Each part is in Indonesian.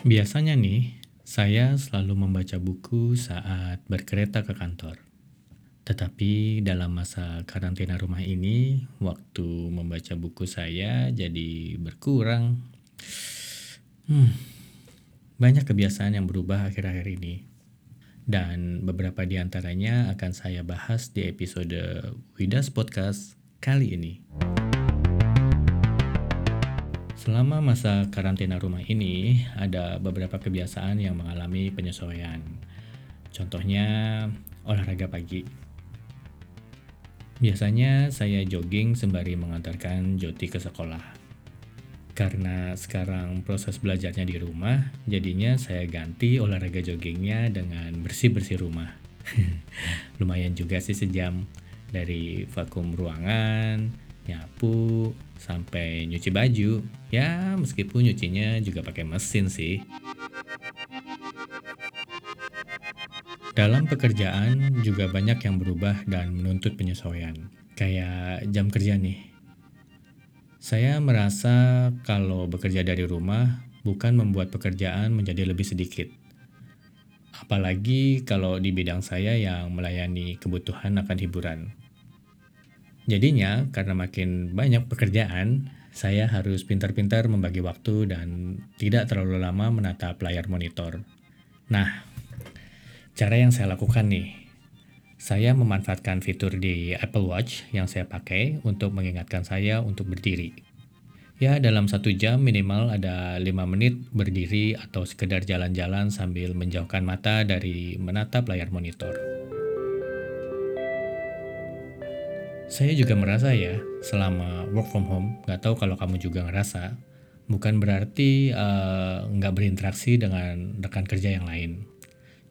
Biasanya nih, saya selalu membaca buku saat berkereta ke kantor. Tetapi dalam masa karantina rumah ini, waktu membaca buku saya jadi berkurang. Hmm, banyak kebiasaan yang berubah akhir-akhir ini. Dan beberapa di antaranya akan saya bahas di episode Widas Podcast kali ini. Selama masa karantina rumah ini, ada beberapa kebiasaan yang mengalami penyesuaian. Contohnya, olahraga pagi. Biasanya saya jogging sembari mengantarkan Joti ke sekolah. Karena sekarang proses belajarnya di rumah, jadinya saya ganti olahraga joggingnya dengan bersih-bersih rumah. Lumayan juga sih sejam. Dari vakum ruangan, nyapu, sampai nyuci baju. Ya, meskipun nyucinya juga pakai mesin sih. Dalam pekerjaan juga banyak yang berubah dan menuntut penyesuaian. Kayak jam kerja nih. Saya merasa kalau bekerja dari rumah bukan membuat pekerjaan menjadi lebih sedikit. Apalagi kalau di bidang saya yang melayani kebutuhan akan hiburan. Jadinya, karena makin banyak pekerjaan, saya harus pintar-pintar membagi waktu dan tidak terlalu lama menatap layar monitor. Nah, cara yang saya lakukan nih, saya memanfaatkan fitur di Apple Watch yang saya pakai untuk mengingatkan saya untuk berdiri. Ya, dalam satu jam minimal ada lima menit berdiri atau sekedar jalan-jalan sambil menjauhkan mata dari menatap layar monitor. Saya juga merasa ya, selama work from home, nggak tahu kalau kamu juga ngerasa, bukan berarti uh, nggak berinteraksi dengan rekan kerja yang lain.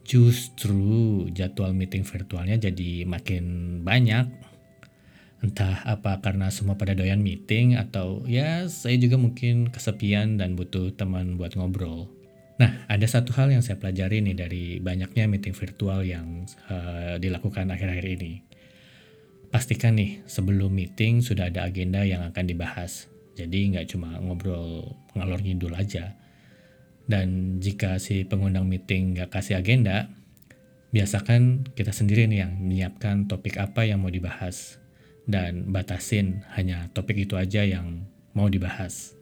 Justru jadwal meeting virtualnya jadi makin banyak. Entah apa karena semua pada doyan meeting atau ya saya juga mungkin kesepian dan butuh teman buat ngobrol. Nah, ada satu hal yang saya pelajari nih dari banyaknya meeting virtual yang uh, dilakukan akhir-akhir ini pastikan nih sebelum meeting sudah ada agenda yang akan dibahas. Jadi nggak cuma ngobrol ngalor ngidul aja. Dan jika si pengundang meeting nggak kasih agenda, biasakan kita sendiri nih yang menyiapkan topik apa yang mau dibahas. Dan batasin hanya topik itu aja yang mau dibahas.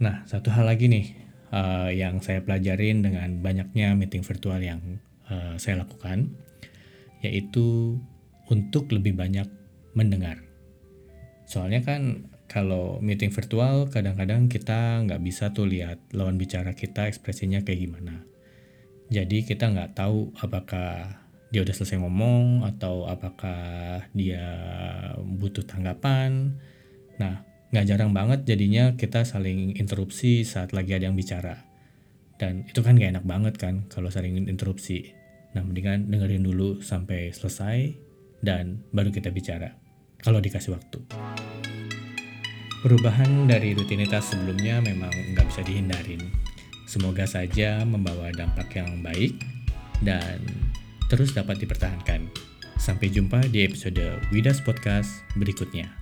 Nah, satu hal lagi nih uh, yang saya pelajarin dengan banyaknya meeting virtual yang uh, saya lakukan, yaitu untuk lebih banyak mendengar. Soalnya kan kalau meeting virtual kadang-kadang kita nggak bisa tuh lihat lawan bicara kita ekspresinya kayak gimana. Jadi kita nggak tahu apakah dia udah selesai ngomong atau apakah dia butuh tanggapan. Nah, nggak jarang banget jadinya kita saling interupsi saat lagi ada yang bicara. Dan itu kan gak enak banget kan kalau saling interupsi. Nah, mendingan dengerin dulu sampai selesai, dan baru kita bicara kalau dikasih waktu. Perubahan dari rutinitas sebelumnya memang nggak bisa dihindarin. Semoga saja membawa dampak yang baik dan terus dapat dipertahankan. Sampai jumpa di episode Widas Podcast berikutnya.